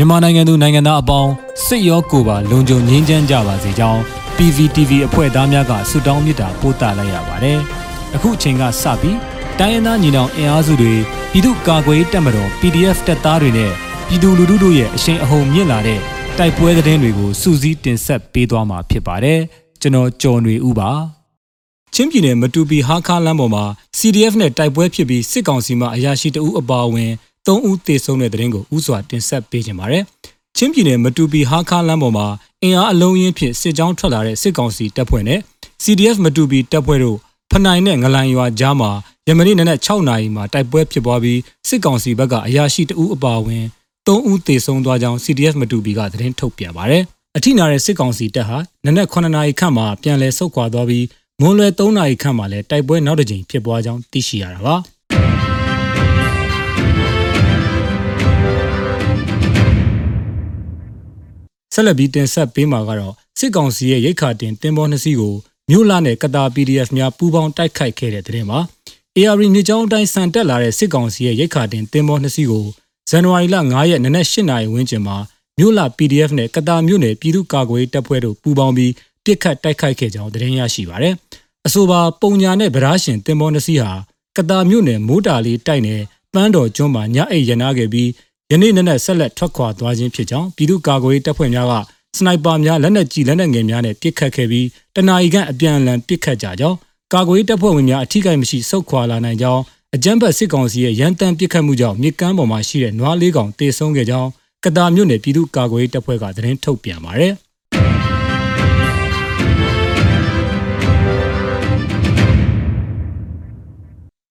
မြန်မာနိုင်ငံသူနိုင်ငံသားအပေါင်းစစ်ရောကိုယ်ပါလုံခြုံငြိမ်းချမ်းကြပါစေကြောင်း PVTV အဖွဲ့သားများကဆုတောင်းမေတ္တာပို့သလိုက်ရပါတယ်။အခုအချိန်ကစပြီးတိုင်းရင်းသားညီနောင်အင်အားစုတွေပြည်သူ့ကာကွယ်ရေးတပ်မတော် PDF တပ်သားတွေနဲ့ပြည်သူလူထုတို့ရဲ့အရှိန်အဟုန်မြင့်လာတဲ့တိုက်ပွဲသတင်းတွေကိုစူးစီးတင်ဆက်ပေးသွားမှာဖြစ်ပါတယ်။ကျွန်တော်ကျော်နေဦးပါ။ချင်းပြည်နယ်မတူပီဟာခါလမ်းပေါ်မှာ CDF နဲ့တိုက်ပွဲဖြစ်ပြီးစစ်ကောင်စီမှအရာရှိတအုပ်အပါအဝင် 3ဦးသေဆုံးတဲ့တဲ့ရင်ကိုဥစွာတင်ဆက်ပေးကြပါရစေ။ချင်းပြည်နယ်မတူပီဟာခါလမ်းပေါ်မှာအင်အားအလုံးရင်းဖြင့်စစ်ကြောင်းထွက်လာတဲ့စစ်ကောင်စီတပ်ဖွဲ့နဲ့ CDF မတူပီတပ်ဖွဲ့တို့ဖနိုင်နဲ့ငလိုင်ရွာကြားမှာယမနေ့နနက်6နာရီမှာတိုက်ပွဲဖြစ်ပွားပြီးစစ်ကောင်စီဘက်ကအရာရှိတအုပ်အပါအဝင်3ဦးသေဆုံးသွားကြောင်း CDF မတူပီကသတင်းထုတ်ပြန်ပါတယ်။အထိနာတဲ့စစ်ကောင်စီတပ်ဟာနနက်9နာရီခန့်မှာပြန်လည်ဆုတ်ခွာသွားပြီးမွန်းလွယ်3နာရီခန့်မှာလည်းတိုက်ပွဲနောက်တစ်ကြိမ်ဖြစ်ပွားကြောင်းသိရှိရတာပါ။ ဆက်လက်ပြီးတင်ဆက်ပေးမှာကတော့စစ်ကောင်စီရဲ့ရိတ်ခါတင်တင်ပေါ်နှစ်စီးကိုမြို့လာနဲ့ကတာ PDF များပူးပေါင်းတိုက်ခိုက်ခဲ့တဲ့တဲ့တင်မှာ AR မြေကြောင်းအတိုင်းစံတက်လာတဲ့စစ်ကောင်စီရဲ့ရိတ်ခါတင်တင်ပေါ်နှစ်စီးကိုဇန်နဝါရီလ9ရက်နနက်8နာရီဝန်းကျင်မှာမြို့လာ PDF နဲ့ကတာမြို့နယ်ပြည်သူ့ကာကွယ်တပ်ဖွဲ့တို့ပူးပေါင်းပြီးပြစ်ခတ်တိုက်ခိုက်ခဲ့ကြောင်းသတင်းရရှိပါရယ်အဆိုပါပုံညာနဲ့ဗရာရှင်တင်ပေါ်နှစ်စီးဟာကတာမြို့နယ်မိုးတာလေးတိုက်နယ်ပန်းတော်ကျွန်းမှာညအိတ်ရနာခဲ့ပြီး ယနေ့နနက်ဆက်လက်ထွက်ခွာသွားခြင်းဖြစ်ကြောင်းပြည်သူ့ကာကွယ်ရေးတပ်ဖွဲ့များကစနိုက်ပါများလက်နက်ကြီးလက်နက်ငယ်များနဲ့ပစ်ခတ်ခဲ့ပြီးတနအီကန်အပြန်အလှန်ပစ်ခတ်ကြကြောင်းကာကွယ်ရေးတပ်ဖွဲ့ဝင်များအထိကိမရှိဆုတ်ခွာလာနိုင်ကြောင်းအကြမ်းဖက်စစ်ကောင်စီရဲ့ရန်တမ်းပစ်ခတ်မှုကြောင့်မြစ်ကမ်းပေါ်မှာရှိတဲ့နွားလေးကောင်တေဆုံးခဲ့ကြောင်းကတာမြို့နယ်ပြည်သူ့ကာကွယ်ရေးတပ်ဖွဲ့ကသတင်းထုတ်ပြန်ပါတယ်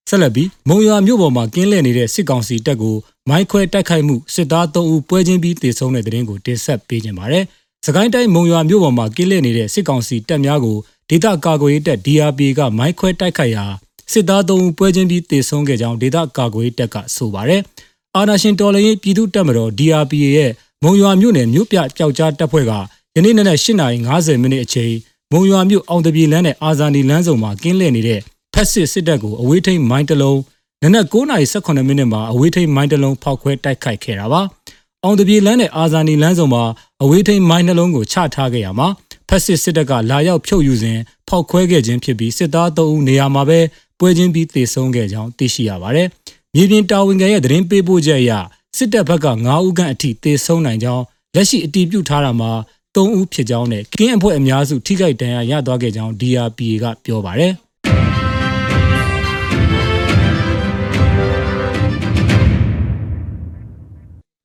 ဆက်လက်ပြီးမုံရွာမြို့ပေါ်မှာကင်းလှည့်နေတဲ့စစ်ကောင်စီတပ်ကိုမိုင်းခွဲတိုက်ခိုက်မှုစစ်သား3ဦးပွဲချင်းပြီးတေဆုံးတဲ့တဲ့ရင်ကိုတင်ဆက်ပေးကြပါမယ်။စကိုင်းတိုင်းမုံရွာမြို့ပေါ်မှာကင်းလှည့်နေတဲ့စစ်ကောင်စီတပ်များကိုဒေသကာကွယ်ရေးတပ် DRP ကမိုင်းခွဲတိုက်ခိုက်ရာစစ်သား3ဦးပွဲချင်းပြီးတေဆုံးခဲ့ကြောင်းဒေသကာကွယ်ရေးတပ်ကဆိုပါတယ်။အာနာရှင်တော်လှန်ရေးပြည်သူ့တပ်မတော် DRP ရဲ့မုံရွာမြို့နယ်မြို့ပြပျောက်ကြားတပ်ဖွဲ့ကယနေ့နနက်8:50မိနစ်အချိန်မုံရွာမြို့အောင်တပြေလမ်းနဲ့အာဇာနည်လမ်းဆောင်မှာကင်းလှည့်နေတဲ့ ဖက်စစ်စစ်တပ်ကိုအဝေးထိန်မိုင်းတလုံးနနက်9:18မိနစ်မှာအဝေးထိန်မိုင်းတလုံးဖောက်ခွဲတိုက်ခိုက်ခဲ့တာပါ။အောင်တပြေလမ်းနဲ့အာဇာနည်လမ်းဆောင်မှာအဝေးထိန်မိုင်းနှလုံးကိုချထားခဲ့ရမှာဖက်စစ်စစ်တပ်ကလာရောက်ဖြုတ်ယူစဉ်ဖောက်ခွဲခဲ့ခြင်းဖြစ်ပြီးစစ်သား3ဦးနေရာမှာပဲပွဲချင်းပြီးတေဆုံးခဲ့ကြောင်းသိရှိရပါတယ်။မြေပြင်တာဝန်ခံရဲ့သတင်းပေးပို့ချက်အရစစ်တပ်ဘက်က9ဦးခန့်အထိတေဆုံးနိုင်ကြောင်းလက်ရှိအတည်ပြုထားတာမှာ3ဦးဖြစ်ကြောင်းနဲ့ကင်းအဖွဲ့အများစုထိခိုက်ဒဏ်ရာရသွားခဲ့ကြောင်း DRPA ကပြောပါတယ်။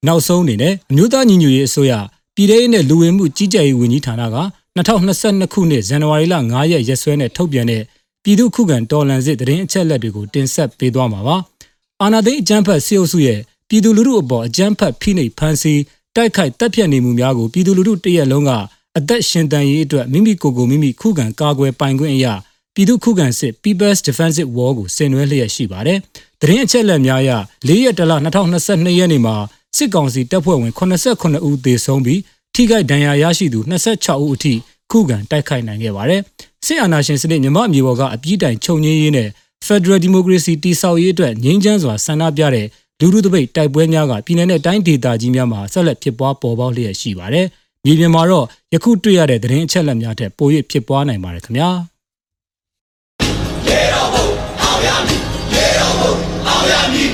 နောက်ဆုံးအနေနဲ့အမျိုးသားညီညွတ်ရေးအစိုးရပြည်ထောင်စုနဲ့လူဝင်မှုကြီးကြပ်ရေးဝန်ကြီးဌာနက2022ခုနှစ်ဇန်နဝါရီလ9ရက်ရက်စွဲနဲ့ထုတ်ပြန်တဲ့ပြည်သူ့ခုခံတော်လှန်စစ်တရင်အချက်လက်တွေကိုတင်ဆက်ပေးသွားမှာပါ။အာဏာသိမ်းအကြမ်းဖက်စစ်အုပ်စုရဲ့ပြည်သူလူထုအပေါ်အကြမ်းဖက်ဖိနှိပ်ဖန်ဆီးတိုက်ခိုက်တပ်ဖြတ်နေမှုများကိုပြည်သူလူထုတရက်လုံးကအသက်ရှင်တန်ရေးအတွက်မိမိကိုယ်ကိုမိမိခုခံကာကွယ်ပိုင်ခွင့်အရာပြည်သူခုခံစစ် People's Defensive War ကိုဆင်နွှဲလျက်ရှိပါတယ်။တရင်အချက်လက်များအရ၄ရက်တလ2022ရက်နေ့မှာ စစ်ကောင်စီတပ်ဖွဲ့ဝင်89ဦးသေဆုံးပြီးထိခိုက်ဒဏ်ရာရရှိသူ26ဦးအထိခုခံတိုက်ခိုက်နိုင်ခဲ့ပါတယ်။စစ်အာဏာရှင်စနစ်မြမအမျိုးပေါ်ကအပြည့်တိုင်ချုပ်ငြင်းရေးနဲ့ Federal Democracy တည်ဆောက်ရေးအတွက်ငြိမ်းချမ်းစွာဆန္ဒပြတဲ့လူထုတပိတ်တိုက်ပွဲများကပြည်내နဲ့တိုင်းဒေသကြီးများမှာဆက်လက်ဖြစ်ပွားပေါ်ပေါက်လျက်ရှိပါတယ်။မြေပြင်မှာတော့ယခုတွေ့ရတဲ့သတင်းအချက်အလက်များထက်ပို၍ဖြစ်ပွားနိုင်ပါတယ်ခင်ဗျာ။ရေတော်ဘုံအောင်ရမည်ရေတော်ဘုံအောင်ရမည်